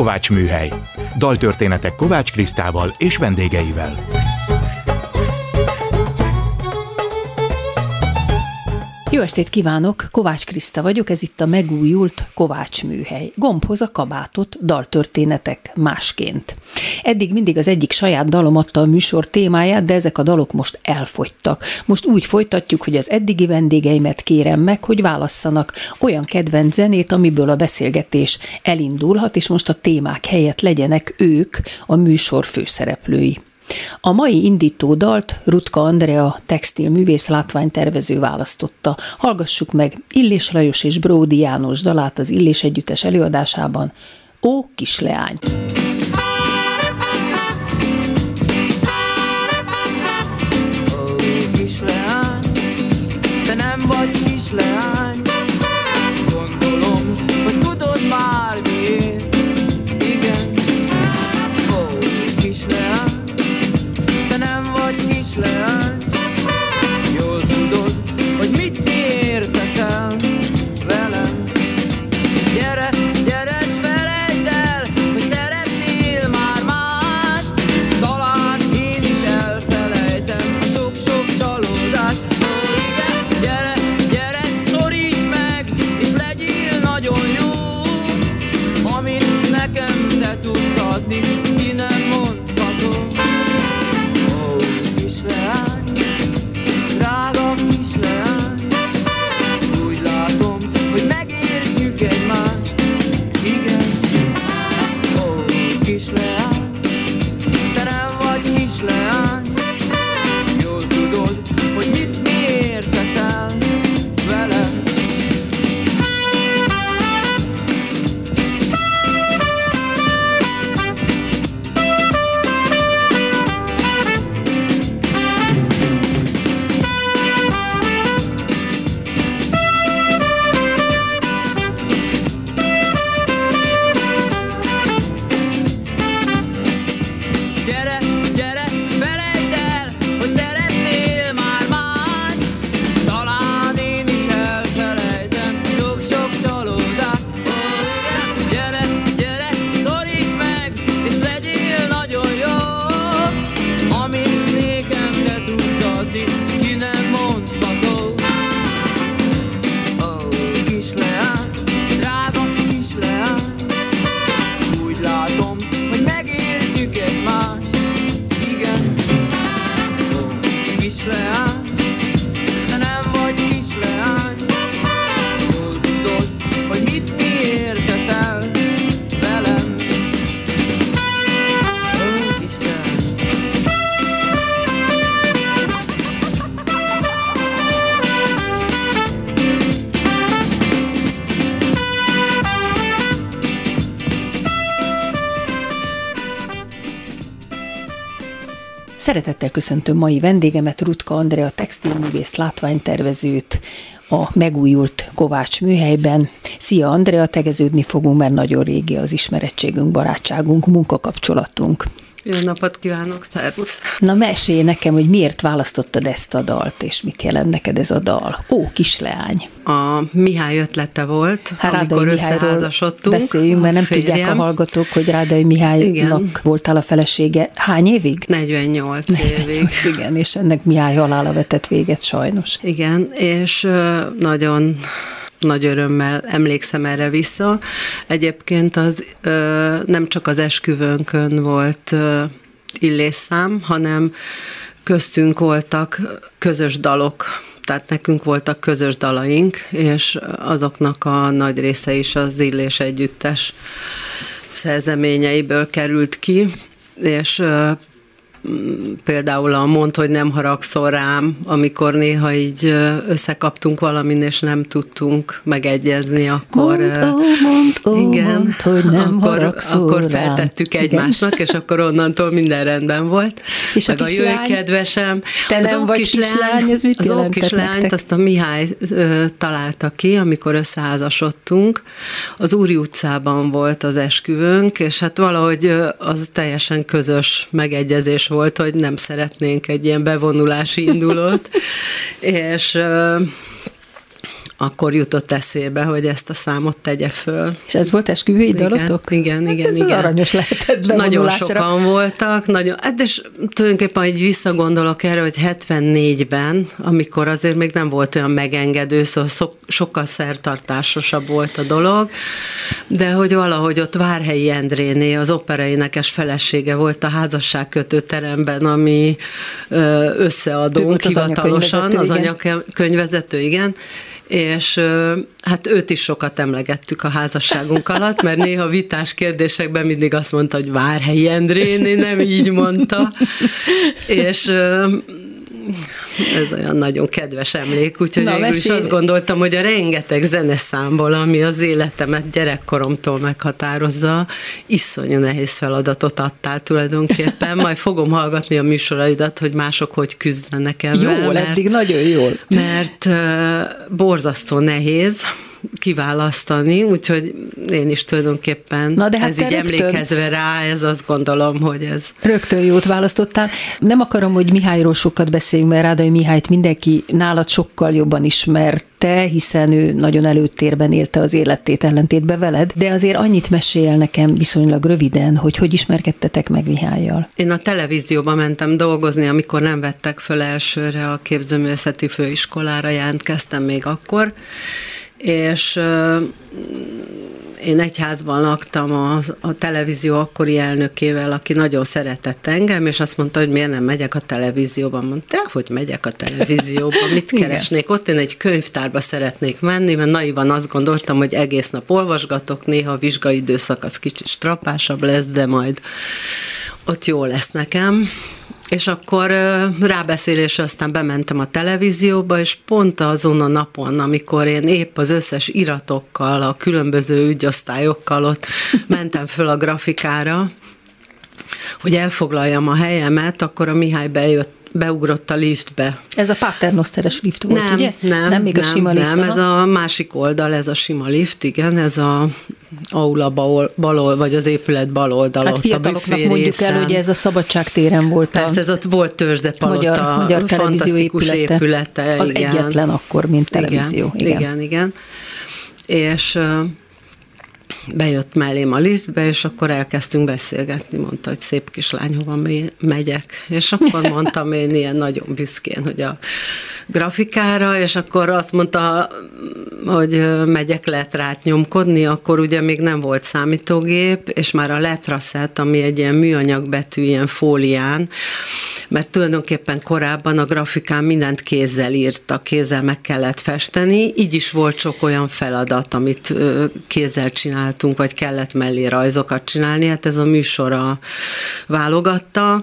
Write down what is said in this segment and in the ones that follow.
Kovács Műhely. Daltörténetek Kovács Krisztával és vendégeivel. Jó estét kívánok, Kovács Kriszta vagyok, ez itt a megújult Kovács műhely. Gombhoz a kabátot, daltörténetek másként. Eddig mindig az egyik saját dalom adta a műsor témáját, de ezek a dalok most elfogytak. Most úgy folytatjuk, hogy az eddigi vendégeimet kérem meg, hogy válasszanak olyan kedvenc zenét, amiből a beszélgetés elindulhat, és most a témák helyett legyenek ők a műsor főszereplői. A mai indító dalt Rutka Andrea textilművész látványtervező választotta. Hallgassuk meg Illés Lajos és Bródi János dalát az Illés Együttes előadásában. Ó, kisleány! Ó, Szeretettel köszöntöm mai vendégemet, Rutka Andrea textilművész látványtervezőt a megújult Kovács műhelyben. Szia Andrea, tegeződni fogunk, mert nagyon régi az ismerettségünk, barátságunk, munkakapcsolatunk. Jó napot kívánok, szervusz! Na mesélj nekem, hogy miért választottad ezt a dalt, és mit jelent neked ez a dal? Ó, kisleány. A Mihály ötlete volt, Hát Rádai amikor Mihályról összeházasodtunk. Beszéljünk, mert nem férjem. tudják a hallgatók, hogy Rádai Mihálynak Igen. voltál a felesége. Hány évig? 48 évig. Igen, és ennek Mihály halála vetett véget sajnos. Igen, és nagyon nagy örömmel emlékszem erre vissza. Egyébként az ö, nem csak az esküvőnkön volt ö, illésszám, hanem köztünk voltak közös dalok, tehát nekünk voltak közös dalaink, és azoknak a nagy része is az Illés Együttes szerzeményeiből került ki, és például a Mond, hogy nem haragszol rám, amikor néha így összekaptunk valamin, és nem tudtunk megegyezni, akkor... Mondd, ö, ó, mondd, ó, mondd, hogy nem akkor, akkor rám. feltettük Igen. egymásnak, és akkor onnantól minden rendben volt. És a Meg a, kislány? jöjj kedvesem. Te nem vagy kislány, ez mit Az ókislányt azt a Mihály ö, találta ki, amikor összeházasodtunk. Az Úri utcában volt az esküvőnk, és hát valahogy az teljesen közös megegyezés volt, hogy nem szeretnénk egy ilyen bevonulási indulót, és akkor jutott eszébe, hogy ezt a számot tegye föl. És ez volt esküvői Igen, dalotok? igen, hát igen, ez igen. aranyos lehetett Nagyon sokan voltak, nagyon, hát és tulajdonképpen így visszagondolok erre, hogy 74-ben, amikor azért még nem volt olyan megengedő, szóval szok, sokkal szertartásosabb volt a dolog, de hogy valahogy ott Várhelyi Endréné, az operaénekes felesége volt a házasságkötő teremben, ami összeadó volt az hivatalosan, anyakönyvvezető, az igen. anyakönyvvezető, igen, és hát őt is sokat emlegettük a házasságunk alatt, mert néha vitás kérdésekben mindig azt mondta, hogy Várhelyi Endréné, nem így mondta, és ez olyan nagyon kedves emlék, úgyhogy Na, végül is azt gondoltam, hogy a rengeteg zeneszámból, ami az életemet gyerekkoromtól meghatározza, iszonyú nehéz feladatot adtál tulajdonképpen. Majd fogom hallgatni a műsoraidat, hogy mások hogy küzdenek ebben. Jól, mert- eddig nagyon jól. mert uh, borzasztó nehéz kiválasztani, úgyhogy én is tulajdonképpen Na, de hát ez így rögtön- emlékezve rá, ez azt gondolom, hogy ez Rögtön jót választottál. Nem akarom, hogy Mihályról sokat beszéljünk, mert Rádai Mihályt mindenki nálad sokkal jobban ismerte, hiszen ő nagyon előtérben élte az életét ellentétben veled, de azért annyit mesél nekem viszonylag röviden, hogy hogy ismerkedtetek meg Mihályjal. Én a televízióba mentem dolgozni, amikor nem vettek föl elsőre a képzőművészeti főiskolára, jelentkeztem még akkor, és ö, én egy házban laktam a, a televízió akkori elnökével, aki nagyon szeretett engem, és azt mondta, hogy miért nem megyek a televízióba. Mondta, hogy megyek a televízióba, mit keresnék? Ott én egy könyvtárba szeretnék menni, mert naivan azt gondoltam, hogy egész nap olvasgatok, néha a vizsgai időszak az kicsit strapásabb lesz, de majd ott jó lesz nekem. És akkor rábeszélésre aztán bementem a televízióba, és pont azon a napon, amikor én épp az összes iratokkal, a különböző ügyosztályokkal ott mentem föl a grafikára, hogy elfoglaljam a helyemet, akkor a Mihály bejött, beugrott a liftbe. Ez a paternoszteres lift volt, nem, ugye? Nem, nem még a sima lift. Nem, ez a másik oldal, ez a sima lift, igen, ez a aula bal, bal vagy az épület bal oldal, Hát a fiataloknak büfé mondjuk részen. el, hogy ez a szabadság téren volt a Persze, ez ott volt tőzsdepalota, magyar, magyar fantasztikus épülete. épülete. Az igen. egyetlen akkor, mint televízió. Igen, igen, igen. igen. És bejött mellém a liftbe, és akkor elkezdtünk beszélgetni, mondta, hogy szép kislány, hova megyek. És akkor mondtam én ilyen nagyon büszkén, hogy a grafikára, és akkor azt mondta, hogy megyek letrát nyomkodni, akkor ugye még nem volt számítógép, és már a letraszett, ami egy ilyen műanyag betű, ilyen fólián, mert tulajdonképpen korábban a grafikán mindent kézzel írta, kézzel meg kellett festeni, így is volt sok olyan feladat, amit kézzel csináltunk, vagy kellett mellé rajzokat csinálni, hát ez a műsora válogatta,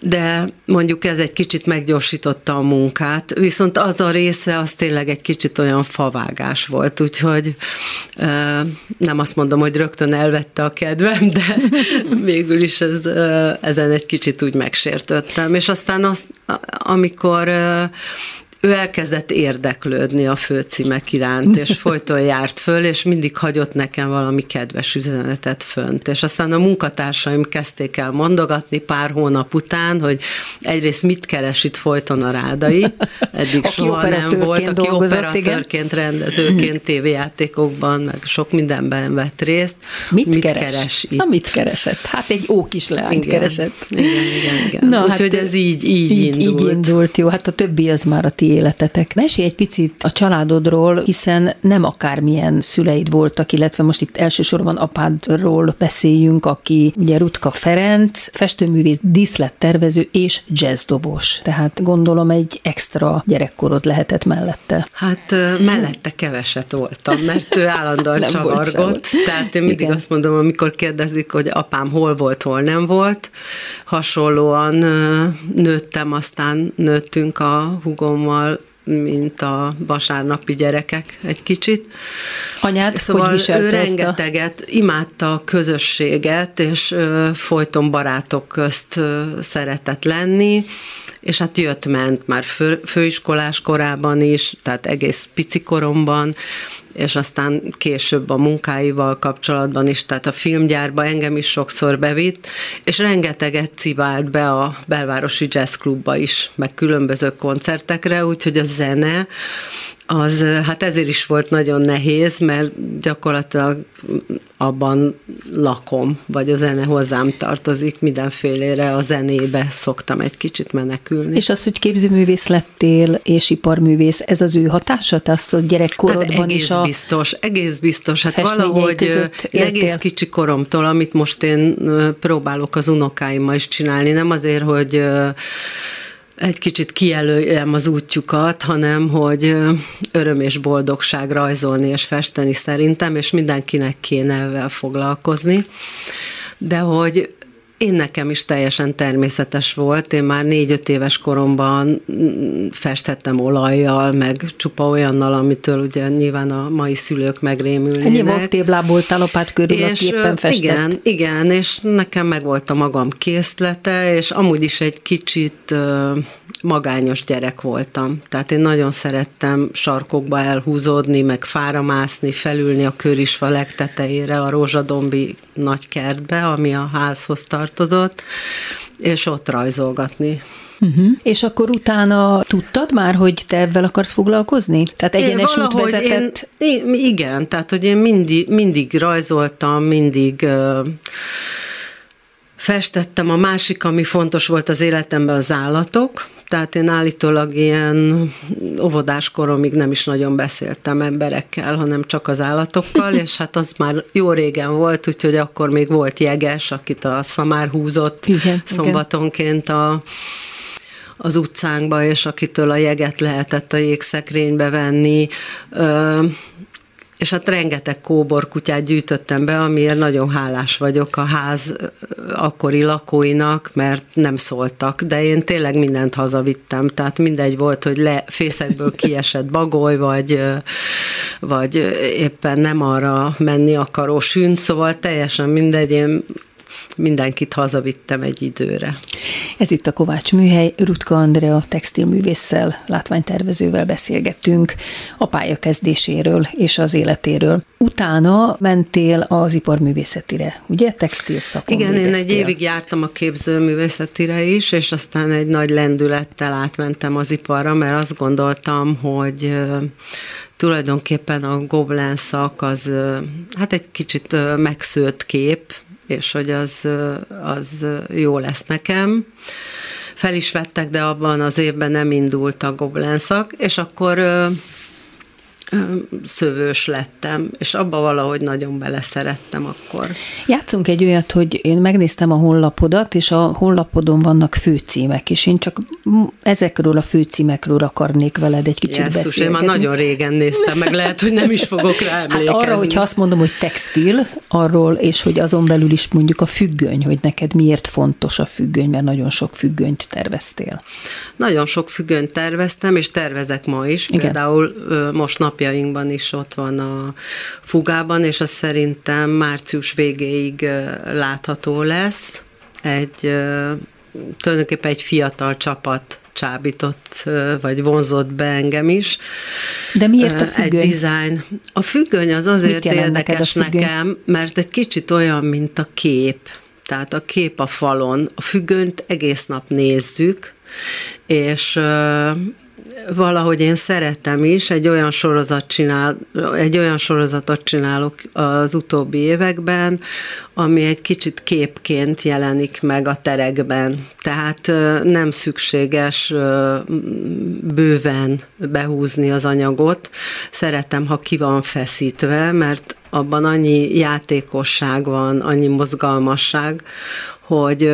de mondjuk ez egy kicsit meggyorsította a munkát, viszont az a része, az tényleg egy kicsit olyan favágás volt, úgyhogy nem azt mondom, hogy rögtön elvette a kedvem, de végül is ez, ezen egy kicsit úgy megsértődtem, és aztán azt, amikor ő elkezdett érdeklődni a főcímek iránt, és folyton járt föl, és mindig hagyott nekem valami kedves üzenetet fönt. És aztán a munkatársaim kezdték el mondogatni pár hónap után, hogy egyrészt mit keres itt folyton a rádai, eddig Aki soha nem volt, aki dolgozott, operatőrként, rendezőként, tévéjátékokban, meg sok mindenben vett részt. Mit, mit keres? keres itt? Na, mit keresett? Hát egy ó kis leányt Igen. keresett. Igen, igen, igen. Na, Úgyhogy hát ez így, így, így, indult. Így indult, jó. Hát a többi az már a ti életetek. Mesélj egy picit a családodról, hiszen nem akármilyen szüleid voltak, illetve most itt elsősorban apádról beszéljünk, aki ugye Rutka Ferenc, festőművész, díszlettervező és jazzdobos. Tehát gondolom egy extra gyerekkorod lehetett mellette. Hát mellette keveset voltam, mert ő állandóan csavargott. Tehát én mindig Igen. azt mondom, amikor kérdezik, hogy apám hol volt, hol nem volt, hasonlóan nőttem, aztán nőttünk a hugommal, mal mint a vasárnapi gyerekek egy kicsit. Anyád Szóval hogy ő ezt a... rengeteget imádta a közösséget, és folyton barátok közt szeretett lenni, és hát jött-ment már fő, főiskolás korában is, tehát egész pici koromban, és aztán később a munkáival kapcsolatban is, tehát a filmgyárba engem is sokszor bevitt, és rengeteget civált be a belvárosi jazzklubba is, meg különböző koncertekre, úgyhogy a zene az hát ezért is volt nagyon nehéz, mert gyakorlatilag abban lakom, vagy a zene hozzám tartozik, mindenfélére a zenébe szoktam egy kicsit menekülni. És az, hogy képzőművész lettél, és iparművész, ez az ő hatása? Te azt, hogy gyerekkorodban hát egész is a biztos, egész biztos. Hát valahogy egész kicsi koromtól, amit most én próbálok az unokáimmal is csinálni, nem azért, hogy egy kicsit kijelöljem az útjukat, hanem hogy öröm és boldogság rajzolni és festeni szerintem, és mindenkinek kéne ezzel foglalkozni. De hogy én nekem is teljesen természetes volt. Én már négy-öt éves koromban mm, festettem olajjal, meg csupa olyannal, amitől ugye nyilván a mai szülők megrémülnének. Ennyi vaktéblából talapát körül, aki éppen festett. Igen, igen, és nekem megvolt a magam készlete, és amúgy is egy kicsit magányos gyerek voltam. Tehát én nagyon szerettem sarkokba elhúzódni, meg fára mászni, felülni a körisfa legtetejére a rózsadombi nagy kertbe, ami a házhoz tartozott, és ott rajzolgatni. Uh-huh. És akkor utána tudtad már, hogy te ebben akarsz foglalkozni? Tehát egyenes út valahogy vezetett? Én, én, igen, tehát hogy én mindig, mindig rajzoltam, mindig festettem. A másik, ami fontos volt az életemben, az állatok. Tehát én állítólag ilyen óvodás koromig nem is nagyon beszéltem emberekkel, hanem csak az állatokkal, és hát az már jó régen volt, úgyhogy akkor még volt jeges, akit a szamár húzott Igen, szombatonként a az utcánkba, és akitől a jeget lehetett a jégszekrénybe venni. Ö, és hát rengeteg kóbor kutyát gyűjtöttem be, amiért nagyon hálás vagyok a ház akkori lakóinak, mert nem szóltak, de én tényleg mindent hazavittem, tehát mindegy volt, hogy le fészekből kiesett bagoly, vagy, vagy éppen nem arra menni akaró sűn, szóval teljesen mindegy, én mindenkit hazavittem egy időre. Ez itt a Kovács Műhely, Rutka Andrea textilművésszel, látványtervezővel beszélgettünk a pályakezdéséről és az életéről. Utána mentél az iparművészetire, ugye? Textil szakon Igen, én egy végeztél. évig jártam a képzőművészetire is, és aztán egy nagy lendülettel átmentem az iparra, mert azt gondoltam, hogy tulajdonképpen a Goblen szak az hát egy kicsit megszőtt kép, és hogy az, az jó lesz nekem. Fel is vettek, de abban az évben nem indult a Goblen szak, és akkor szövős lettem, és abba valahogy nagyon beleszerettem akkor. Játszunk egy olyat, hogy én megnéztem a honlapodat, és a honlapodon vannak főcímek, és én csak ezekről a főcímekről akarnék veled egy kicsit Jesszus, én beszélgetni. már nagyon régen néztem, meg lehet, hogy nem is fogok rá Hát emlékezni. arra, hogyha azt mondom, hogy textil, arról, és hogy azon belül is mondjuk a függöny, hogy neked miért fontos a függöny, mert nagyon sok függönyt terveztél. Nagyon sok függönyt terveztem, és tervezek ma is. Igen. Például most napjainkban is ott van a fugában, és az szerintem március végéig látható lesz. Egy tulajdonképpen egy fiatal csapat csábított, vagy vonzott be engem is. De miért a Ö, Egy függöny? design. A függöny az azért érdekes függöny? nekem, mert egy kicsit olyan, mint a kép. Tehát a kép a falon. A függönyt egész nap nézzük, és valahogy én szeretem is, egy olyan sorozat csinál, egy olyan sorozatot csinálok az utóbbi években, ami egy kicsit képként jelenik meg a terekben. Tehát nem szükséges bőven behúzni az anyagot. Szeretem, ha ki van feszítve, mert abban annyi játékosság van, annyi mozgalmasság, hogy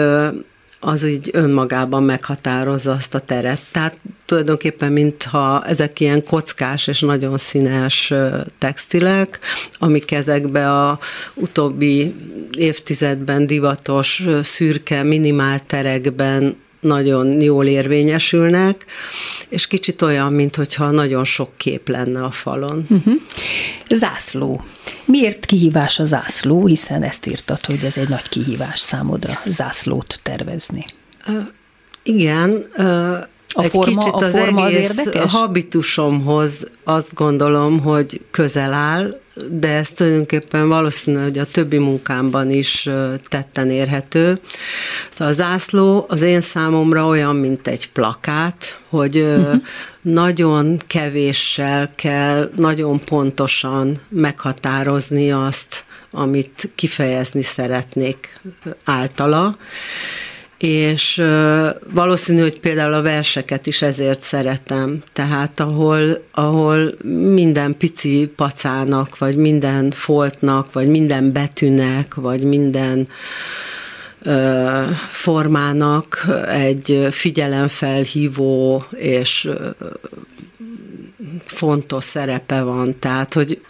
az így önmagában meghatározza azt a teret. Tehát tulajdonképpen, mintha ezek ilyen kockás és nagyon színes textilek, amik ezekbe a utóbbi évtizedben divatos szürke minimál terekben nagyon jól érvényesülnek, és kicsit olyan, mintha nagyon sok kép lenne a falon. Uh-huh. Zászló. Miért kihívás a zászló, hiszen ezt írtad, hogy ez egy nagy kihívás számodra zászlót tervezni. Igen, ö, A egy forma- kicsit az forma az egész érdekes? habitusomhoz azt gondolom, hogy közel áll, de ez tulajdonképpen valószínű, hogy a többi munkámban is tetten érhető. Szóval a zászló az én számomra olyan, mint egy plakát, hogy Mhm. nagyon kevéssel kell nagyon pontosan meghatározni azt, amit kifejezni szeretnék általa, és valószínű, hogy például a verseket is ezért szeretem. Tehát ahol, ahol minden pici pacának, vagy minden foltnak, vagy minden betűnek, vagy minden formának egy figyelemfelhívó és fontos szerepe van. Tehát, hogy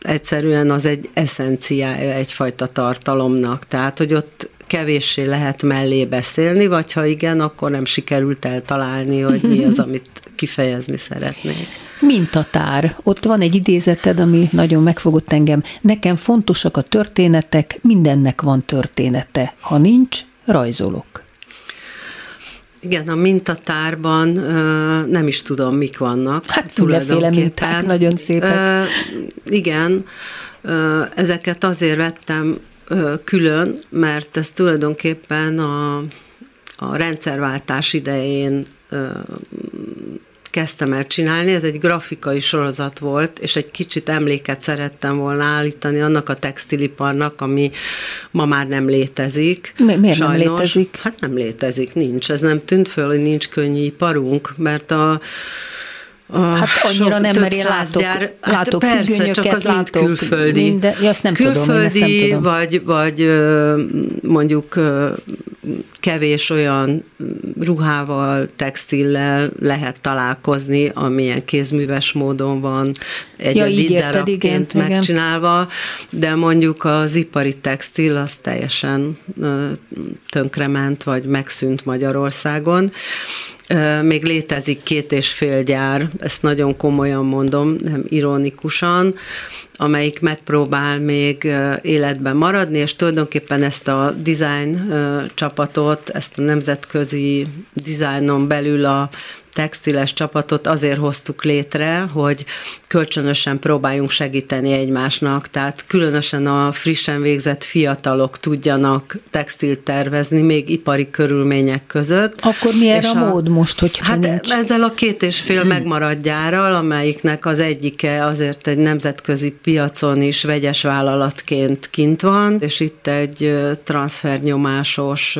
egyszerűen az egy eszenciája egyfajta tartalomnak. Tehát, hogy ott kevéssé lehet mellé beszélni, vagy ha igen, akkor nem sikerült eltalálni, hogy mi az, amit kifejezni szeretnék. Mintatár. Ott van egy idézeted, ami nagyon megfogott engem. Nekem fontosak a történetek, mindennek van története. Ha nincs, rajzolok. Igen, a mintatárban ö, nem is tudom, mik vannak. Hát mindenféle minták, nagyon szépek. Ö, igen, ö, ezeket azért vettem külön, mert ez tulajdonképpen a, a rendszerváltás idején kezdtem el csinálni, ez egy grafikai sorozat volt, és egy kicsit emléket szerettem volna állítani annak a textiliparnak, ami ma már nem létezik. Mi- miért nem létezik? Hát nem létezik, nincs. Ez nem tűnt föl, hogy nincs könnyű iparunk, mert a Hát annyira sok- nem, mert én látok- gyár, látok hát persze, csak az mind látok külföldi. minden- ja, azt nem tudom, én nem külföldi, tudom. vagy, vagy mondjuk kevés olyan ruhával, textillel lehet találkozni, amilyen kézműves módon van egyedi így érted, darabként igen, igen. megcsinálva, de mondjuk az ipari textil az teljesen tönkrement, vagy megszűnt Magyarországon. Még létezik két és fél gyár, ezt nagyon komolyan mondom, nem ironikusan, amelyik megpróbál még életben maradni, és tulajdonképpen ezt a design csapatot, ezt a nemzetközi dizájnon belül a textiles csapatot azért hoztuk létre, hogy kölcsönösen próbáljunk segíteni egymásnak, tehát különösen a frissen végzett fiatalok tudjanak textilt tervezni, még ipari körülmények között. Akkor mi erre És a mód most, hogyha Hát nincs? ezzel a két és fél megmaradt gyárral, amelyiknek az egyike azért egy nemzetközi piacon is vegyes vállalatként kint van, és itt egy transfernyomásos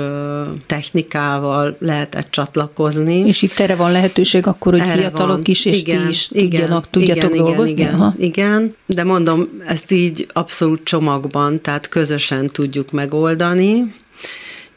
technikával lehetett csatlakozni. És itt erre van lehetőség akkor, hogy Erre fiatalok van. is, és igen, ti is igen, tudjanak, tudjatok igen, dolgozni? Igen, Aha. igen, de mondom, ezt így abszolút csomagban, tehát közösen tudjuk megoldani,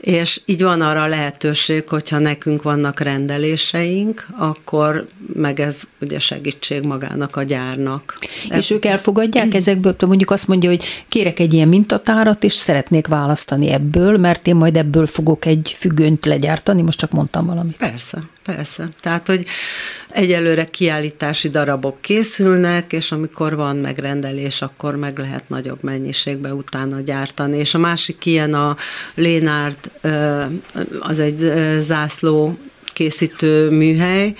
és így van arra a lehetőség, hogyha nekünk vannak rendeléseink, akkor meg ez ugye segítség magának a gyárnak. És ők elfogadják ezekből, mondjuk azt mondja, hogy kérek egy ilyen mintatárat, és szeretnék választani ebből, mert én majd ebből fogok egy függönyt legyártani, most csak mondtam valamit. Persze, persze. Tehát, hogy egyelőre kiállítási darabok készülnek, és amikor van megrendelés, akkor meg lehet nagyobb mennyiségbe utána gyártani. És a másik ilyen a Lénárd, az egy zászló készítő műhely,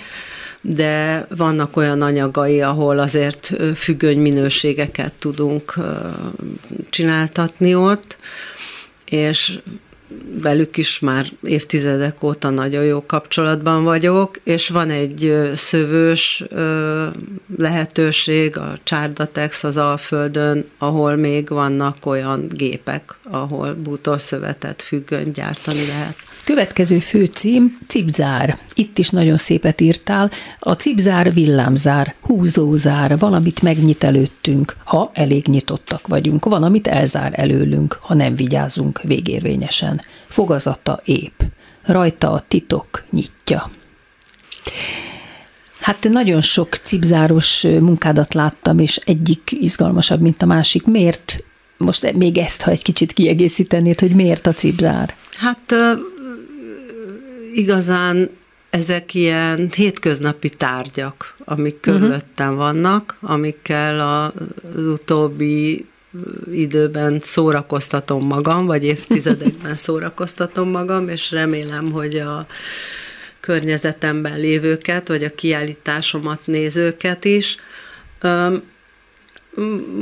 de vannak olyan anyagai, ahol azért függöny minőségeket tudunk csináltatni ott, és velük is már évtizedek óta nagyon jó kapcsolatban vagyok, és van egy szövős lehetőség, a Csárdatex az Alföldön, ahol még vannak olyan gépek, ahol bútorszövetet, függönyt gyártani lehet. Következő főcím, cipzár. Itt is nagyon szépet írtál. A cipzár villámzár, húzózár, valamit megnyit előttünk, ha elég nyitottak vagyunk. Van, amit elzár előlünk, ha nem vigyázunk végérvényesen. Fogazata épp. Rajta a titok nyitja. Hát nagyon sok cipzáros munkádat láttam, és egyik izgalmasabb, mint a másik. Miért? Most még ezt, ha egy kicsit kiegészítenéd, hogy miért a cipzár? Hát igazán ezek ilyen hétköznapi tárgyak, amik körülöttem vannak, amikkel az utóbbi időben szórakoztatom magam, vagy évtizedekben szórakoztatom magam, és remélem, hogy a környezetemben lévőket, vagy a kiállításomat nézőket is.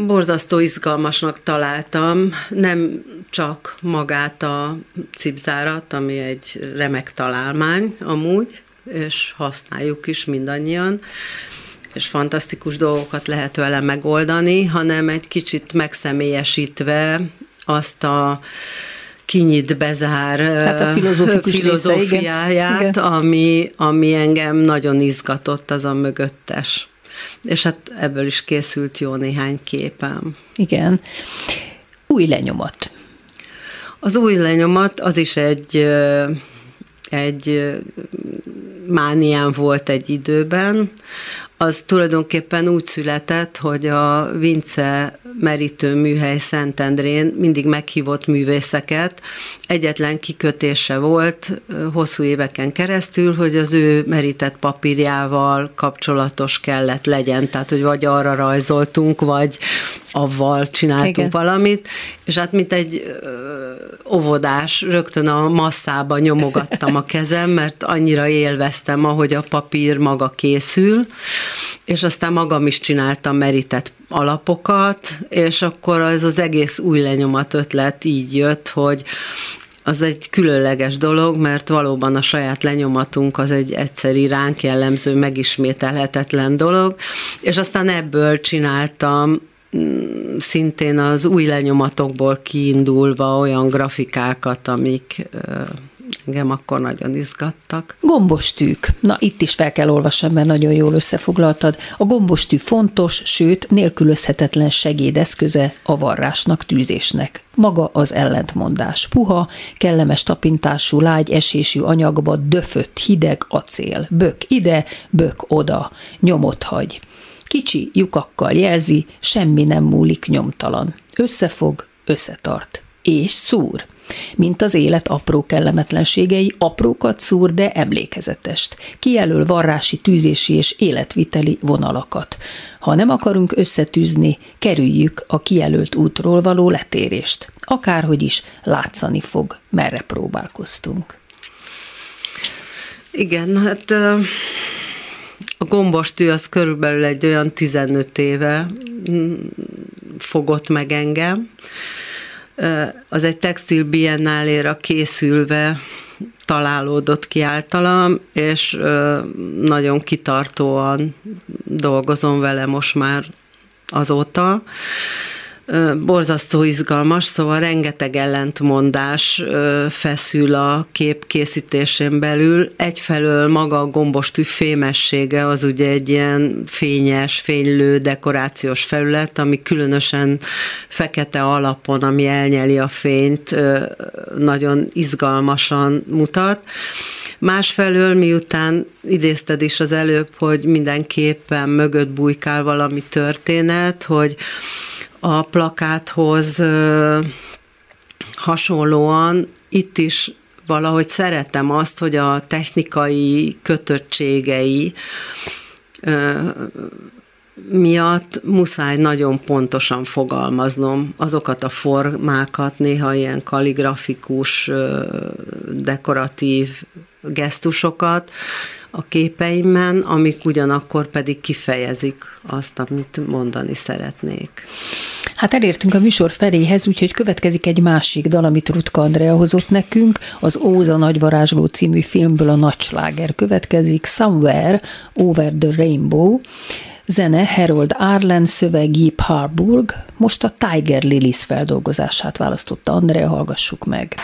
Borzasztó izgalmasnak találtam, nem csak magát a cipzárat, ami egy remek találmány amúgy, és használjuk is mindannyian, és fantasztikus dolgokat lehet vele megoldani, hanem egy kicsit megszemélyesítve azt a kinyit, bezár Tehát a filozófikus filozófiáját, része, igen. ami, ami engem nagyon izgatott, az a mögöttes. És hát ebből is készült jó néhány képem. Igen. Új lenyomat. Az új lenyomat az is egy, egy ö, mániám volt egy időben. Az tulajdonképpen úgy született, hogy a Vince merítő műhely Szentendrén mindig meghívott művészeket. Egyetlen kikötése volt hosszú éveken keresztül, hogy az ő merített papírjával kapcsolatos kellett legyen, tehát hogy vagy arra rajzoltunk, vagy avval csináltunk Igen. Valamit, és hát mint egy óvodás, rögtön a masszába nyomogattam a kezem, mert annyira élveztem, ahogy a papír maga készül, és aztán magam is csináltam merített alapokat, és akkor az az egész új lenyomat ötlet így jött, hogy az egy különleges dolog, mert valóban a saját lenyomatunk az egy egyszeri ránk jellemző, megismételhetetlen dolog, és aztán ebből csináltam szintén az új lenyomatokból kiindulva olyan grafikákat, amik engem akkor nagyon izgattak. Gombostűk. Na, itt is fel kell olvasnom, mert nagyon jól összefoglaltad. A gombostű fontos, sőt, nélkülözhetetlen segédeszköze a varrásnak, tűzésnek. Maga az ellentmondás. Puha, kellemes tapintású, lágy esésű anyagba döfött, hideg acél. Bök ide, bök oda. Nyomot hagy. Kicsi lyukakkal jelzi, semmi nem múlik nyomtalan. Összefog, összetart. És szúr. Mint az élet apró kellemetlenségei, aprókat szúr, de emlékezetest. Kijelöl varrási, tűzési és életviteli vonalakat. Ha nem akarunk összetűzni, kerüljük a kijelölt útról való letérést. Akárhogy is látszani fog, merre próbálkoztunk. Igen, hát ö, a gombostű az körülbelül egy olyan 15 éve mm, fogott meg engem. Az egy textil biennáléra készülve találódott ki általam, és nagyon kitartóan dolgozom vele most már azóta. Borzasztó izgalmas, szóval rengeteg ellentmondás feszül a kép készítésén belül. Egyfelől maga a gombostű fémessége az ugye egy ilyen fényes, fénylő dekorációs felület, ami különösen fekete alapon, ami elnyeli a fényt, nagyon izgalmasan mutat. Másfelől, miután idézted is az előbb, hogy mindenképpen mögött bujkál valami történet, hogy a plakáthoz hasonlóan itt is valahogy szeretem azt, hogy a technikai kötöttségei miatt muszáj nagyon pontosan fogalmaznom azokat a formákat, néha ilyen kaligrafikus, dekoratív gesztusokat a képeimben, amik ugyanakkor pedig kifejezik azt, amit mondani szeretnék. Hát elértünk a műsor feléhez, úgyhogy következik egy másik dal, amit Rutka Andrea hozott nekünk. Az Óza nagyvarázsló című filmből a nagysláger következik, Somewhere Over the Rainbow. Zene Harold Arlen, szöveg Yip Harburg. Most a Tiger Lilies feldolgozását választotta Andrea, hallgassuk meg.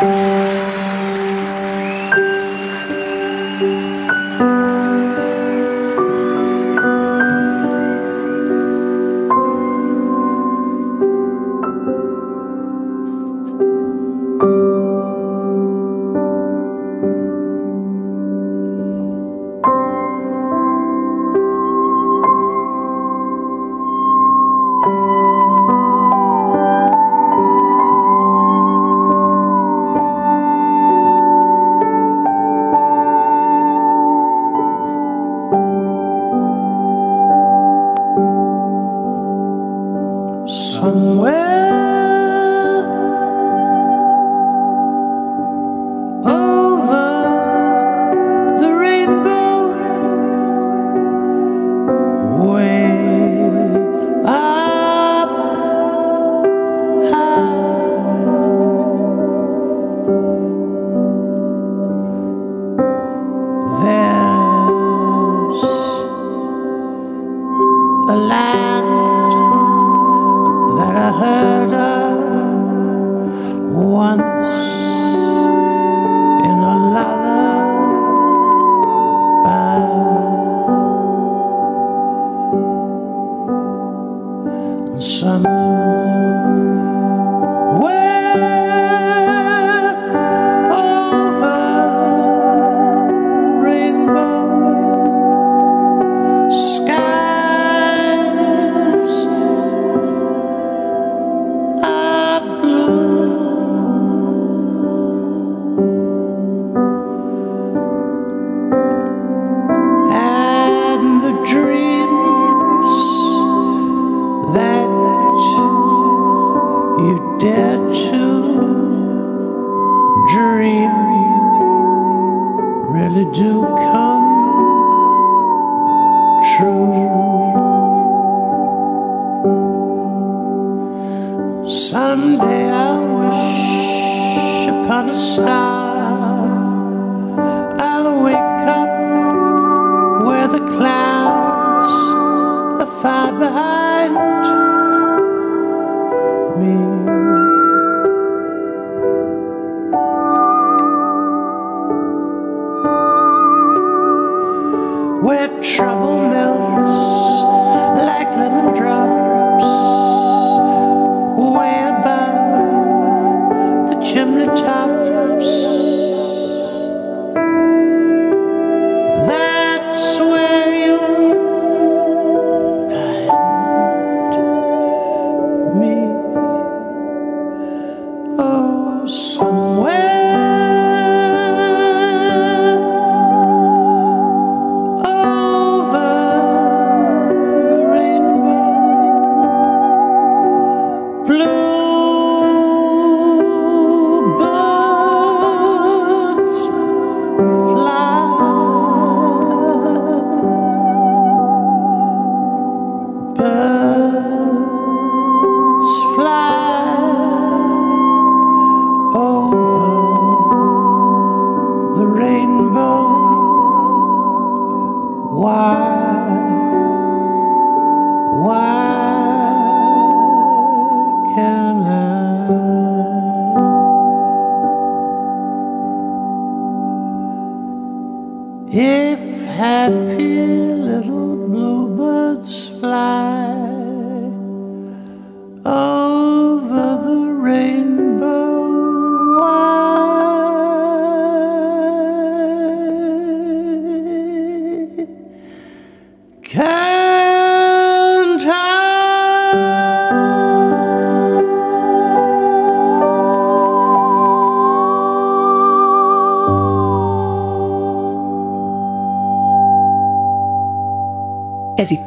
somewhere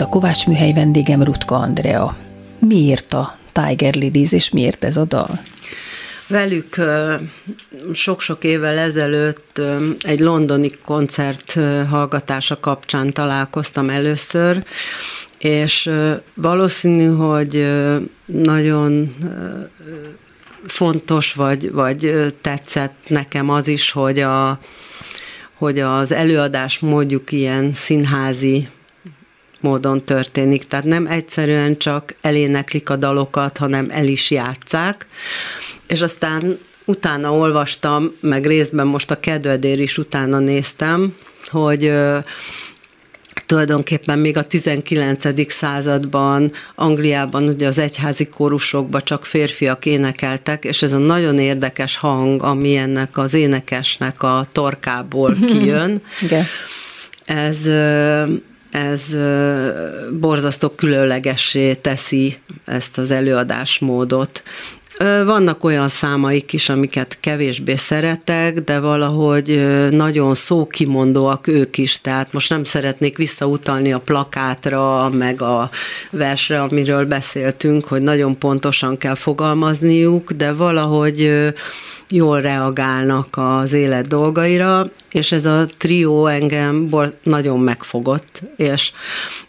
Kovács műhely vendégem Rutka Andrea. Miért a Tiger Lilies, és miért ez a dal? Velük sok-sok évvel ezelőtt egy londoni koncert hallgatása kapcsán találkoztam először, és valószínű, hogy nagyon fontos, vagy, vagy tetszett nekem az is, hogy, a, hogy az előadás mondjuk ilyen színházi módon történik. Tehát nem egyszerűen csak eléneklik a dalokat, hanem el is játszák. És aztán utána olvastam, meg részben most a kedvedér is utána néztem, hogy tulajdonképpen még a 19. században Angliában ugye az egyházi kórusokban csak férfiak énekeltek, és ez a nagyon érdekes hang, ami ennek az énekesnek a torkából kijön, Igen. ez, ez borzasztó különlegessé teszi ezt az előadásmódot. Vannak olyan számaik is, amiket kevésbé szeretek, de valahogy nagyon szókimondóak ők is, tehát most nem szeretnék visszautalni a plakátra, meg a versre, amiről beszéltünk, hogy nagyon pontosan kell fogalmazniuk, de valahogy jól reagálnak az élet dolgaira, és ez a trió engem bor- nagyon megfogott, és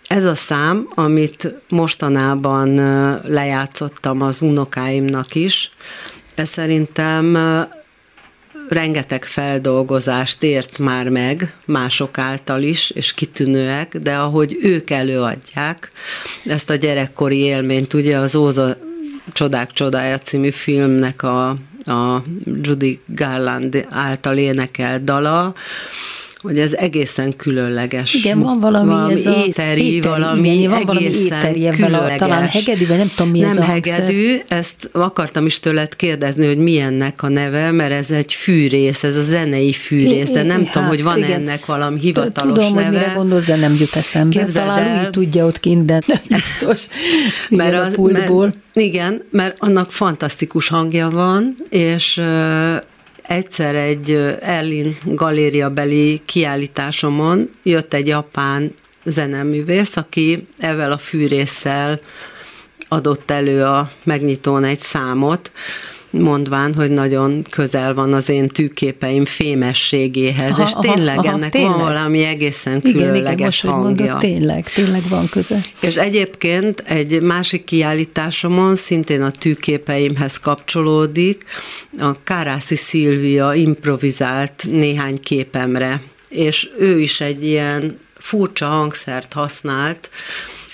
ez a szám, amit mostanában lejátszottam az unokáimnak is, ez szerintem rengeteg feldolgozást ért már meg mások által is, és kitűnőek, de ahogy ők előadják ezt a gyerekkori élményt, ugye az Óza Csodák csodája című filmnek a, a Judy Garland által énekelt dala, hogy ez egészen különleges. Igen, van valami, valami ez a éteri, éteri, valami igen, van valami egészen éteri ebben a- különleges. talán hegedű, vagy nem tudom, mi ez nem a hangszer. hegedű, ezt akartam is tőled kérdezni, hogy mi ennek a neve, mert ez egy fűrész, ez a zenei fűrész, de nem Hát, tudom, hogy van ennek valami hivatalos Tudom, neve. hogy mire gondolsz, de nem jut eszembe. Képzeld Talán el- tudja ott kint, de nem biztos. Igen, a pultból. Mert, igen, mert annak fantasztikus hangja van, és egyszer egy ö, Erlin galéria beli kiállításomon jött egy japán zeneművész, aki ezzel a fűrésszel adott elő a megnyitón egy számot, mondván, hogy nagyon közel van az én tűképeim fémességéhez, Aha, és tényleg aha, ennek tényleg. van valami egészen Igen, igen, különleges most, hangja. mondod, tényleg, tényleg van köze. És egyébként egy másik kiállításomon szintén a tűképeimhez kapcsolódik, a Kárászi Szilvia improvizált néhány képemre, és ő is egy ilyen furcsa hangszert használt,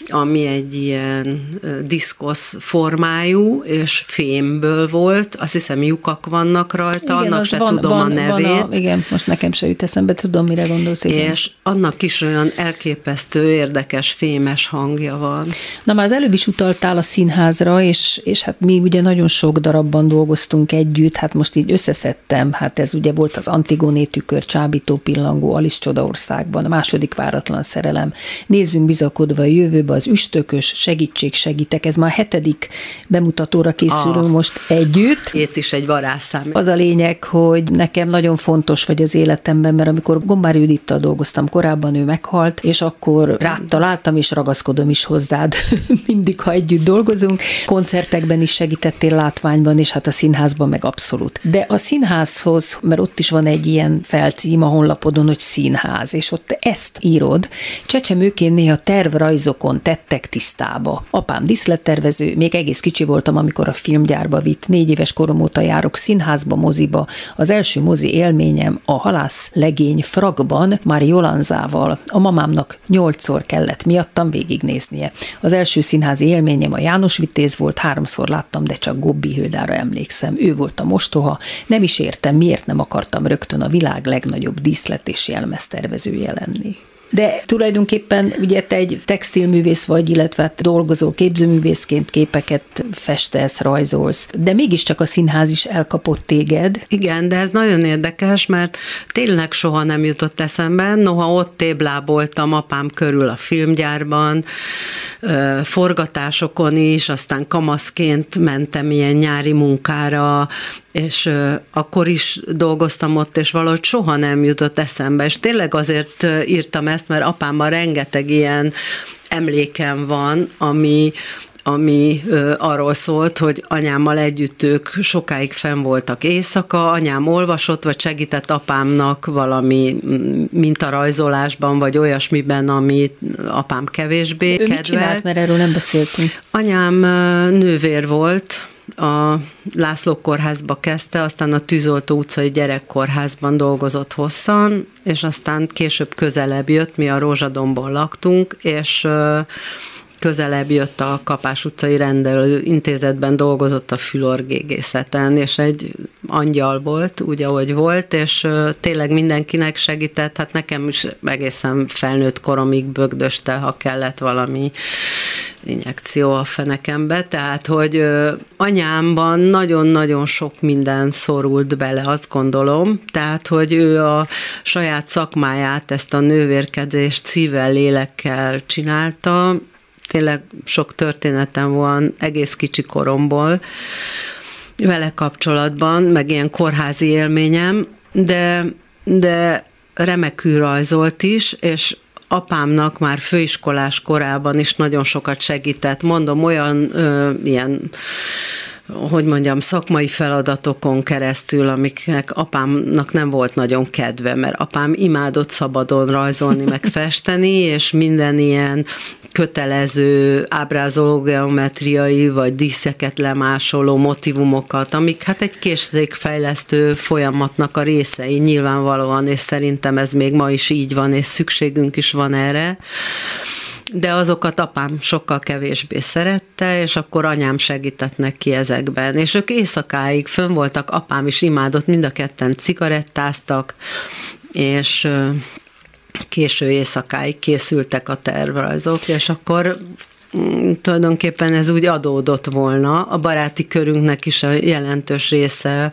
ami egy ilyen diszkosz formájú, és fémből volt, azt hiszem lyukak vannak rajta, annak az se tudom a nevét. Van a, igen, most nekem se jut eszembe, tudom, mire gondolsz. Igen. és annak is olyan elképesztő, érdekes, fémes hangja van. Na már az előbb is utaltál a színházra, és, és hát mi ugye nagyon sok darabban dolgoztunk együtt, hát most így összeszedtem, hát ez ugye volt az Antigoné tükör, Csábító pillangó, Alice Csodaországban, a második váratlan szerelem, Nézzünk bizakodva a jövőbe, az üstökös, segítség, segítek, ez már a hetedik bemutatóra készülünk Ah. most együtt. Itt is egy varázsszám. Az a lényeg, hogy nekem nagyon fontos vagy az életemben, mert amikor Gombár Judittal dolgoztam korábban, ő meghalt, és akkor rád találtam, és ragaszkodom is hozzád mindig, ha együtt dolgozunk. Koncertekben is segítettél látványban, és hát a színházban meg abszolút. De a színházhoz, mert ott is van egy ilyen felcím a honlapodon, hogy színház, és ott ezt írod. Csecsemőként néha tervrajzokon tettek tisztába. Apám diszlettervező, még egész kicsi voltam, amikor a filmgyárba vitt. Négy éves korom óta járok színházba, moziba. Az első mozi élményem a halász legény fragban, már Jolanzával. A mamámnak nyolcszor kellett miattam végignéznie. Az első színházi élményem a János Vitéz volt, háromszor láttam, de csak Gobbi Hildára emlékszem. Ő volt a mostoha. Nem is értem, miért nem akartam rögtön a világ legnagyobb díszlet és jelmeztervezője lenni. De tulajdonképpen ugye te egy textilművész vagy, illetve hát dolgozó képzőművészként képeket festesz, rajzolsz, de mégiscsak a színház is elkapott téged. Igen, de ez nagyon érdekes, mert tényleg soha nem jutott eszembe, noha ott tébláboltam apám körül a filmgyárban, forgatásokon is, aztán kamaszként mentem ilyen nyári munkára, és akkor is dolgoztam ott, és valahogy soha nem jutott eszembe, és tényleg azért írtam ezt, mert apámmal rengeteg ilyen emlékem van, ami, ami ö, arról szólt, hogy anyámmal együtt ők sokáig fenn voltak éjszaka, anyám olvasott, vagy segített apámnak valami mm, mintarajzolásban, vagy olyasmiben, amit apám kevésbé Ő mit kedvelt. csinált, mert erről nem beszéltünk. Anyám nővér volt, a László kórházba kezdte, aztán a Tűzoltó utcai gyerekkórházban dolgozott hosszan, és aztán később közelebb jött, mi a Rózsadomban laktunk, és közelebb jött a Kapás utcai rendelő intézetben, dolgozott a fülorgégészeten, és egy angyal volt, úgy, ahogy volt, és tényleg mindenkinek segített, hát nekem is egészen felnőtt koromig bögdöste, ha kellett valami injekció a fenekembe, tehát, hogy anyámban nagyon-nagyon sok minden szorult bele, azt gondolom, tehát, hogy ő a saját szakmáját, ezt a nővérkedést szívvel, lélekkel csinálta, tényleg sok történetem van egész kicsi koromból vele kapcsolatban, meg ilyen kórházi élményem, de, de remekül rajzolt is, és apámnak már főiskolás korában is nagyon sokat segített. Mondom, olyan ö, ilyen hogy mondjam, szakmai feladatokon keresztül, amiknek apámnak nem volt nagyon kedve, mert apám imádott szabadon rajzolni, meg festeni, és minden ilyen kötelező ábrázoló geometriai, vagy díszeket lemásoló motivumokat, amik hát egy készségfejlesztő folyamatnak a részei nyilvánvalóan, és szerintem ez még ma is így van, és szükségünk is van erre de azokat apám sokkal kevésbé szerette, és akkor anyám segített neki ezekben. És ők éjszakáig fönn voltak, apám is imádott, mind a ketten cigarettáztak, és késő éjszakáig készültek a tervrajzok, és akkor mm, tulajdonképpen ez úgy adódott volna. A baráti körünknek is a jelentős része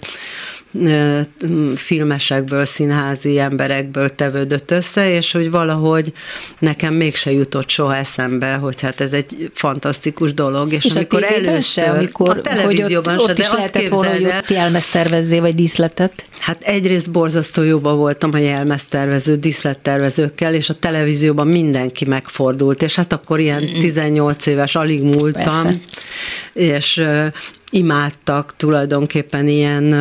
filmesekből, színházi emberekből tevődött össze, és hogy valahogy nekem mégse jutott soha eszembe, hogy hát ez egy fantasztikus dolog. És, És amikor a először, se, amikor, a televízióban hogy ott, se, ott de is azt lehetett volna, hogy képzeld jelmeztervezzé, vagy díszletet. Hát egyrészt borzasztó jóba voltam a jelmeztervező, díszlettervezőkkel, és a televízióban mindenki megfordult, és hát akkor ilyen 18 éves, alig múltam, Persze. és imádtak tulajdonképpen ilyen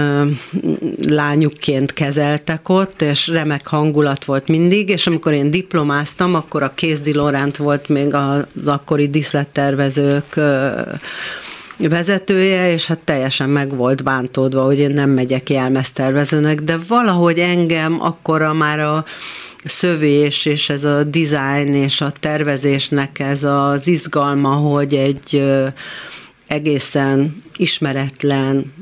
lányukként kezeltek ott, és remek hangulat volt mindig, és amikor én diplomáztam, akkor a Kézdi Loránt volt még az akkori díszlettervezők ö, vezetője, és hát teljesen meg volt bántódva, hogy én nem megyek jelmeztervezőnek, de valahogy engem akkora már a szövés és ez a design és a tervezésnek ez az izgalma, hogy egy egészen ismeretlen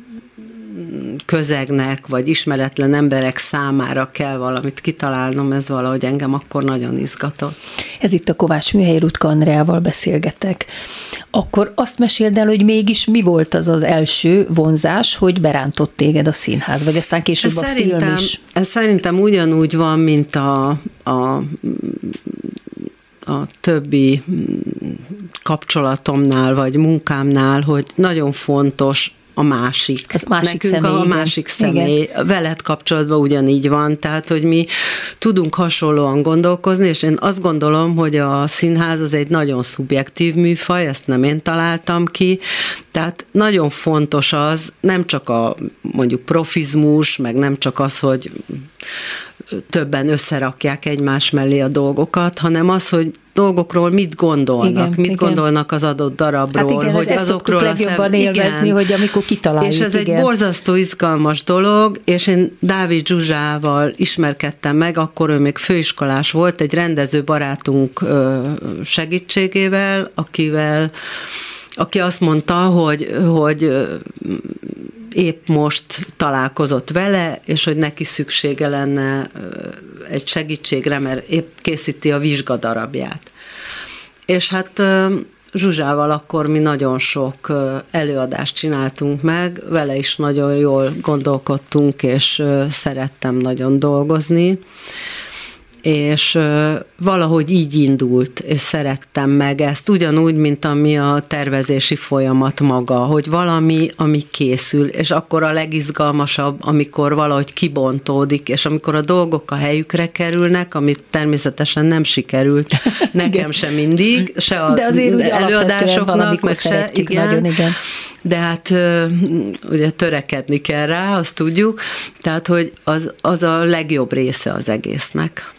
közegnek, vagy ismeretlen emberek számára kell valamit kitalálnom, ez valahogy engem akkor nagyon izgatott. Ez itt a Kovács Műhely Rutka Andreával beszélgetek. Akkor azt meséld el, hogy mégis mi volt az az első vonzás, hogy berántott téged a színház, vagy aztán később Ez a szerintem, film is. ez szerintem ugyanúgy van, mint a, a a többi mm, kapcsolatomnál, vagy munkámnál, hogy nagyon fontos a másik. Az másik Nekünk személy, a igen. másik személy. Veled kapcsolatban ugyanígy van, tehát, hogy mi tudunk hasonlóan gondolkozni, és én azt gondolom, hogy a színház az egy nagyon szubjektív műfaj, ezt nem én találtam ki, tehát nagyon fontos az, nem csak a mondjuk profizmus, meg nem csak az, hogy többen összerakják egymás mellé a dolgokat, hanem az, hogy dolgokról mit gondolnak, Igen, mit igen. gondolnak az adott darabról, Hát igen, hogy ezt azokról szoktuk legjobban élvezni, hogy amikor kitaláljuk, És ez igen. egy borzasztó izgalmas dolog, és én Dávid Zsuzsával ismerkedtem meg, akkor ő még főiskolás volt, egy rendező barátunk segítségével, akivel aki azt mondta, hogy, hogy épp most találkozott vele, és hogy neki szüksége lenne egy segítségre, mert épp készíti a vizsgadarabját. És hát Zsuzsával akkor mi nagyon sok előadást csináltunk meg, vele is nagyon jól gondolkodtunk, és szerettem nagyon dolgozni és valahogy így indult, és szerettem meg ezt, ugyanúgy, mint ami a tervezési folyamat maga, hogy valami, ami készül, és akkor a legizgalmasabb, amikor valahogy kibontódik, és amikor a dolgok a helyükre kerülnek, amit természetesen nem sikerült nekem sem mindig, se a De azért úgy előadásoknak, meg se, igen, nagyon, igen. de hát ugye törekedni kell rá, azt tudjuk, tehát, hogy az, az a legjobb része az egésznek.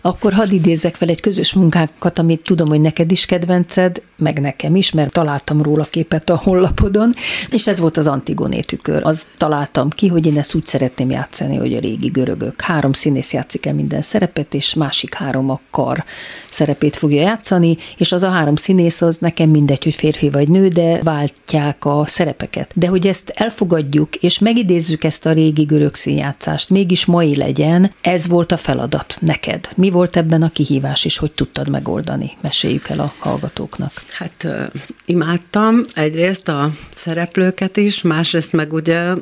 Akkor hadd idézzek fel egy közös munkánkat, amit tudom, hogy neked is kedvenced, meg nekem is, mert találtam róla képet a honlapodon, és ez volt az Antigoné tükör. Az találtam ki, hogy én ezt úgy szeretném játszani, hogy a régi görögök. Három színész játszik el minden szerepet, és másik három a kar szerepét fogja játszani, és az a három színész az nekem mindegy, hogy férfi vagy nő, de váltják a szerepeket. De hogy ezt elfogadjuk, és megidézzük ezt a régi görög színjátszást, mégis mai legyen, ez volt a feladat neked. Mi volt ebben a kihívás, és hogy tudtad megoldani? Meséljük el a hallgatóknak. Hát imádtam egyrészt a szereplőket is, másrészt meg ugye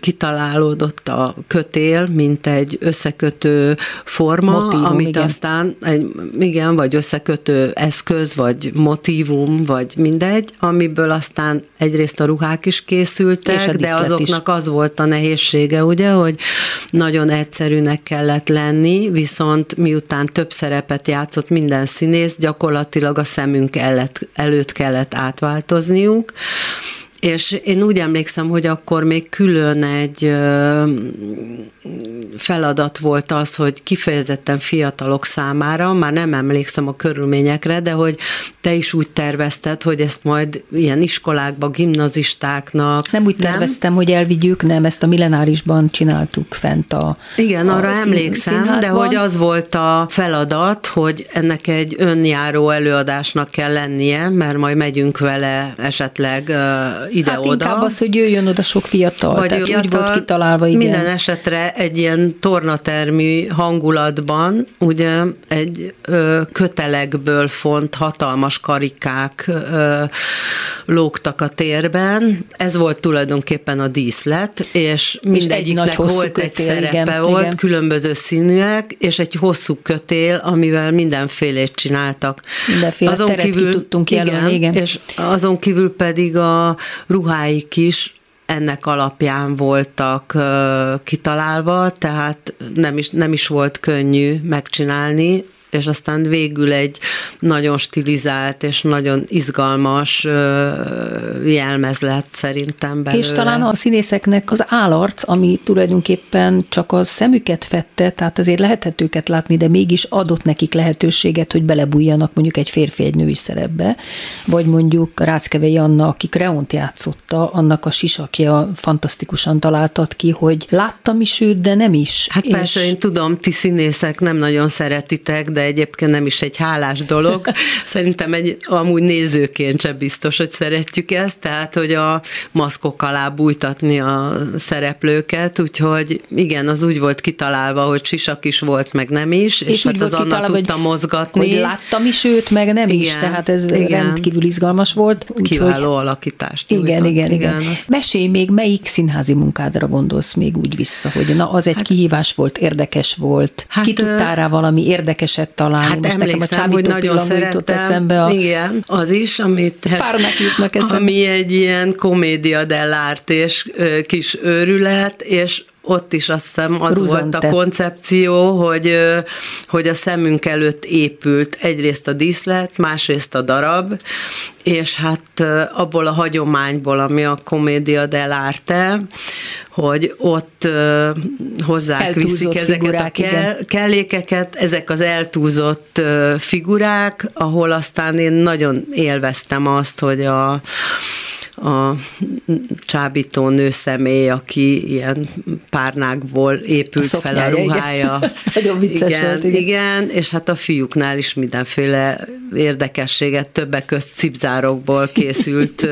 kitalálódott a kötél, mint egy összekötő forma, Motívum, amit igen. aztán, egy, igen, vagy összekötő eszköz, vagy motívum, vagy mindegy, amiből aztán egyrészt a ruhák is készültek, de díszlet is. azoknak az volt a nehézsége, ugye, hogy nagyon egyszerűnek kellett lenni, viszont miután több szerepet játszott minden színész, gyakorlatilag a szemünk előtt, előtt kellett átváltozniuk, és én úgy emlékszem, hogy akkor még külön egy feladat volt az, hogy kifejezetten fiatalok számára, már nem emlékszem a körülményekre, de hogy te is úgy tervezted, hogy ezt majd ilyen iskolákba, gimnazistáknak. Nem úgy terveztem, hogy elvigyük, nem, ezt a millenárisban csináltuk fent a Igen, a arra szín- emlékszem, de színházban. hogy az volt a feladat, hogy ennek egy önjáró előadásnak kell lennie, mert majd megyünk vele esetleg ide-oda. Hát inkább az, hogy jöjjön oda sok fiatal, vagy tehát úgy fiatal, volt kitalálva, igen. Minden esetre egy ilyen tornatermű hangulatban, ugye egy ö, kötelekből font hatalmas karikák ö, lógtak a térben. Ez volt tulajdonképpen a díszlet, és mindegyiknek hosszú volt egy kötél, szerepe, igen, volt igen. különböző színűek, és egy hosszú kötél, amivel mindenfélét csináltak. Mindenféle teret ki tudtunk jelölni, igen. És azon kívül pedig a ruháik is ennek alapján voltak ö, kitalálva, tehát nem is, nem is volt könnyű megcsinálni, és aztán végül egy nagyon stilizált és nagyon izgalmas jelmez lett szerintem belőle. És talán a színészeknek az állarc, ami tulajdonképpen csak a szemüket fette, tehát azért lehetett őket látni, de mégis adott nekik lehetőséget, hogy belebújjanak mondjuk egy férfi egy női szerepbe, vagy mondjuk Ráckevei Anna, aki Kreont játszotta, annak a sisakja fantasztikusan találtat ki, hogy láttam is őt, de nem is. Hát persze, én tudom, ti színészek nem nagyon szeretitek, de egyébként nem is egy hálás dolog. Szerintem egy, amúgy nézőként sem biztos, hogy szeretjük ezt, tehát, hogy a maszkok alá bújtatni a szereplőket, úgyhogy igen, az úgy volt kitalálva, hogy sisak is volt, meg nem is, és, és hát az Anna tudta mozgatni. Hogy láttam is őt, meg nem igen, is, tehát ez igen. rendkívül izgalmas volt. Úgy, Kiváló hogy... alakítást Igen, nyújtott, igen, igen. igen. Azt... Mesélj még, melyik színházi munkádra gondolsz még úgy vissza, hogy na, az egy hát, kihívás volt, érdekes volt. Hát, Ki tudtál rá valami érdekeset találni? Hát Most emlékszem, hogy nagyon szerettem. Eszembe a... Igen, az is, amit... Párnak jutnak eszembe. Ami egy ilyen komédia dell'art és kis őrület, és ott is azt hiszem az Ruzante. volt a koncepció, hogy, hogy a szemünk előtt épült egyrészt a díszlet, másrészt a darab, és hát abból a hagyományból, ami a komédia dell'arte, hogy ott hozzák viszik ezeket figurák, a kell, kellékeket, ezek az eltúzott figurák, ahol aztán én nagyon élveztem azt, hogy a a csábító nőszemély, aki ilyen párnákból épült a fel a ruhája. Igen. Nagyon vicces igen, volt. Igen. igen, és hát a fiúknál is mindenféle érdekességet, többek közt cipzárokból készült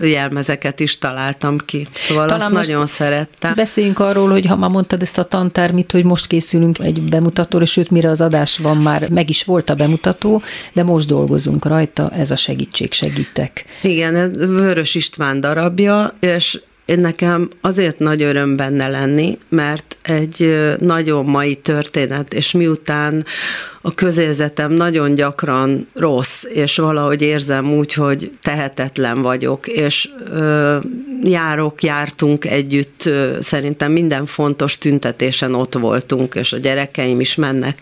jelmezeket is találtam ki. Szóval Talán azt nagyon szerettem. Beszéljünk arról, hogy ha már mondtad ezt a tantármit, hogy most készülünk egy bemutatóra, sőt, mire az adás van, már meg is volt a bemutató, de most dolgozunk rajta, ez a segítség, segítek. Igen, ez Vörös István darabja, és én nekem azért nagy öröm benne lenni, mert egy nagyon mai történet, és miután a közérzetem nagyon gyakran rossz, és valahogy érzem úgy, hogy tehetetlen vagyok, és ö, járok, jártunk együtt, ö, szerintem minden fontos tüntetésen ott voltunk, és a gyerekeim is mennek.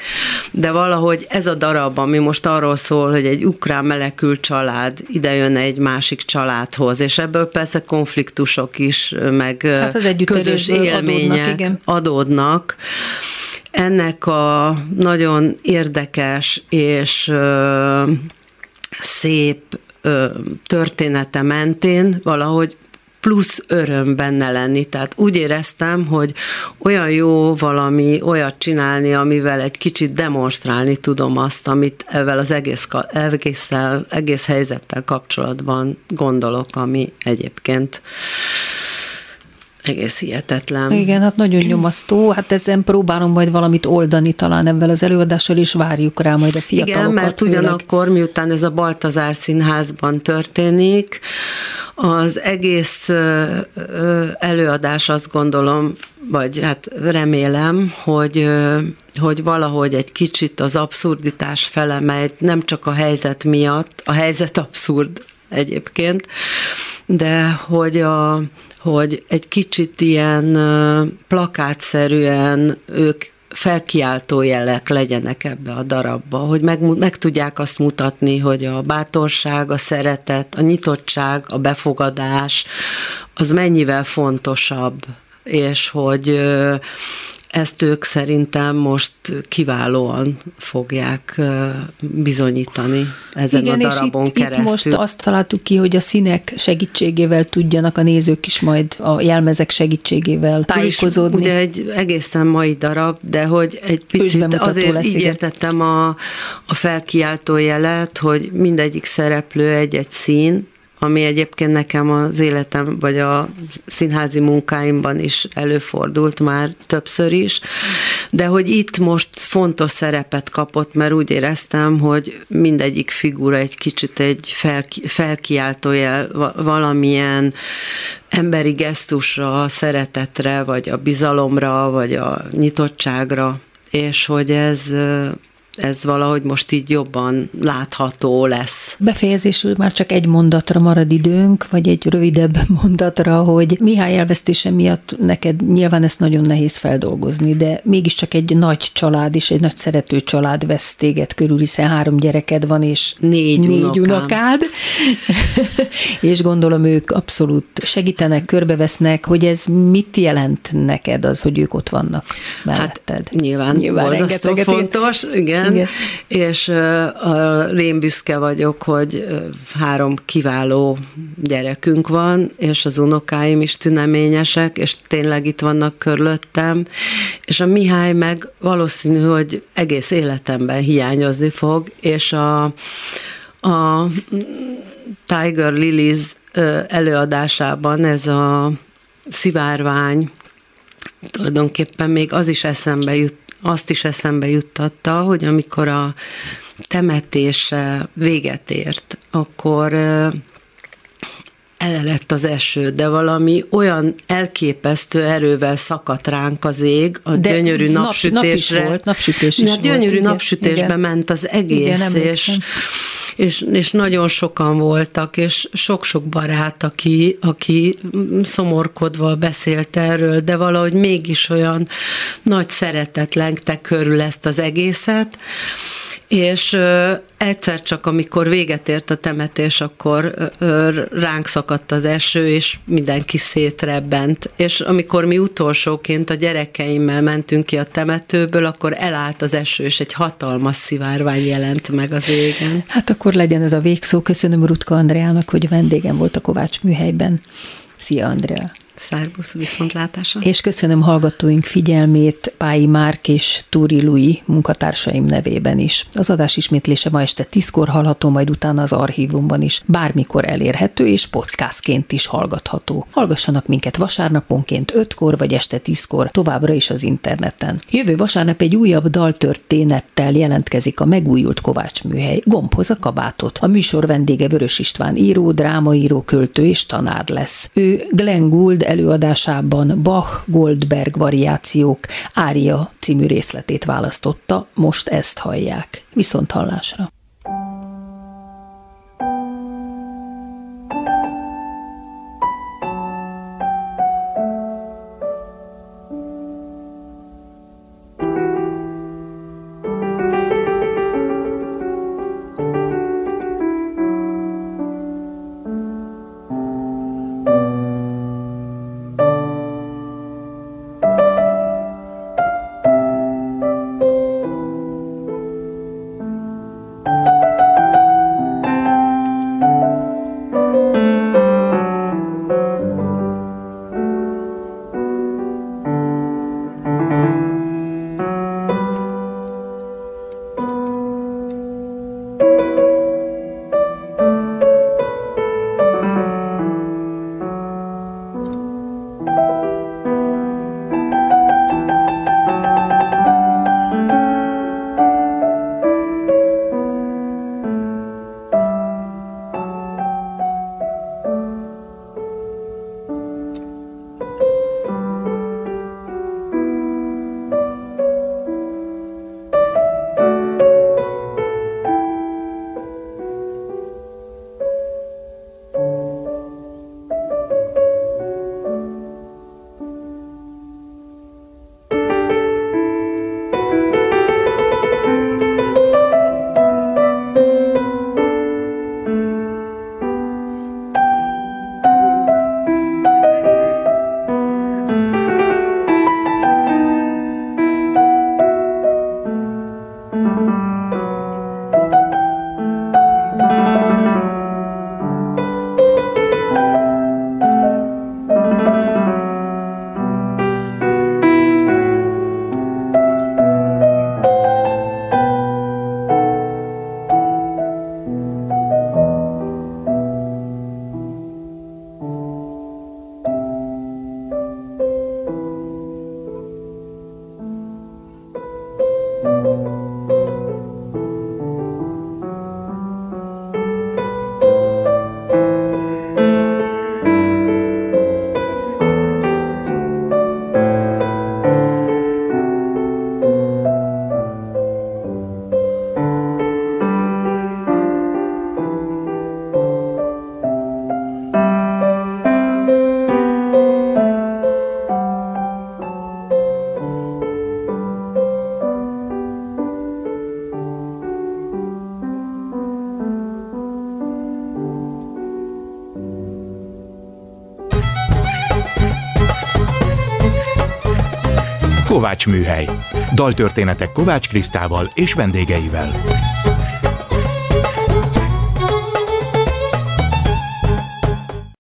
De valahogy ez a darab, ami most arról szól, hogy egy ukrán menekült család idejön egy másik családhoz, és ebből persze konfliktusok is, meg hát az közös élmények adódnak, igen. adódnak ennek a nagyon érdekes és szép története mentén valahogy plusz öröm benne lenni. Tehát úgy éreztem, hogy olyan jó valami olyat csinálni, amivel egy kicsit demonstrálni tudom azt, amit ezzel az egész, egésszel, egész helyzettel kapcsolatban gondolok, ami egyébként egész hihetetlen. Igen, hát nagyon nyomasztó. Hát ezen próbálom majd valamit oldani talán ebben az előadással, és várjuk rá majd a fiatalokat. Igen, mert főleg. ugyanakkor, miután ez a Baltazár színházban történik, az egész előadás azt gondolom, vagy hát remélem, hogy, hogy valahogy egy kicsit az abszurditás fele, mely nem csak a helyzet miatt, a helyzet abszurd egyébként, de hogy a, hogy egy kicsit ilyen plakátszerűen ők felkiáltó jelek legyenek ebbe a darabba, hogy meg, meg tudják azt mutatni, hogy a bátorság, a szeretet, a nyitottság, a befogadás, az mennyivel fontosabb, és hogy ezt ők szerintem most kiválóan fogják bizonyítani ezen Igen, a darabon és itt, keresztül. Itt most azt találtuk ki, hogy a színek segítségével tudjanak a nézők is majd a jelmezek segítségével tájékozódni. Ugye egy egészen mai darab, de hogy egy picit azért lesz, így igen. értettem a, a felkiáltó jelet, hogy mindegyik szereplő egy-egy szín, ami egyébként nekem az életem, vagy a színházi munkáimban is előfordult már többször is, de hogy itt most fontos szerepet kapott, mert úgy éreztem, hogy mindegyik figura egy kicsit egy felki, felkiáltójel, valamilyen emberi gesztusra, szeretetre, vagy a bizalomra, vagy a nyitottságra, és hogy ez ez valahogy most így jobban látható lesz. Befejezésül már csak egy mondatra marad időnk, vagy egy rövidebb mondatra, hogy Mihály elvesztése miatt neked nyilván ezt nagyon nehéz feldolgozni, de mégiscsak egy nagy család is, egy nagy szerető család vesz téged körül, hiszen három gyereked van, és négy, négy unokám. unokád, és gondolom ők abszolút segítenek, körbevesznek, hogy ez mit jelent neked az, hogy ők ott vannak melletted? Hát nyilván, nyilván borzasztó fontos, igen, igen. És a rém büszke vagyok, hogy három kiváló gyerekünk van, és az unokáim is tüneményesek, és tényleg itt vannak körülöttem, és a Mihály meg valószínű, hogy egész életemben hiányozni fog, és a, a Tiger Lilies előadásában ez a szivárvány, tulajdonképpen még az is eszembe jut, azt is eszembe juttatta, hogy amikor a temetés véget ért, akkor elelett az eső, de valami olyan elképesztő erővel szakadt ránk az ég a de gyönyörű nap, napsütésre. Nap is volt, napsütés is Mert gyönyörű volt, napsütésbe igen. ment az egész, igen, és, és, és nagyon sokan voltak, és sok-sok barát, aki, aki szomorkodva beszélt erről, de valahogy mégis olyan nagy szeretet lengte körül ezt az egészet, és egyszer csak, amikor véget ért a temetés, akkor ránk szakadt az eső, és mindenki szétrebbent. És amikor mi utolsóként a gyerekeimmel mentünk ki a temetőből, akkor elállt az eső, és egy hatalmas szivárvány jelent meg az égen. Hát akkor legyen ez a végszó. Köszönöm Rutka Andreának, hogy vendégem volt a Kovács műhelyben. Szia, Andrea! Szerbusz, viszontlátásra. És köszönöm hallgatóink figyelmét Pályi Márk és Túri Lui munkatársaim nevében is. Az adás ismétlése ma este tízkor hallható, majd utána az archívumban is. Bármikor elérhető és podcastként is hallgatható. Hallgassanak minket vasárnaponként ötkor vagy este tízkor, továbbra is az interneten. Jövő vasárnap egy újabb daltörténettel jelentkezik a megújult Kovács műhely. Gombhoz a kabátot. A műsor vendége Vörös István író, drámaíró, költő és tanár lesz. Ő Glenn Gould előadásában Bach Goldberg variációk Ária című részletét választotta, most ezt hallják. Viszont hallásra! Kovács Műhely. Daltörténetek Kovács Krisztával és vendégeivel.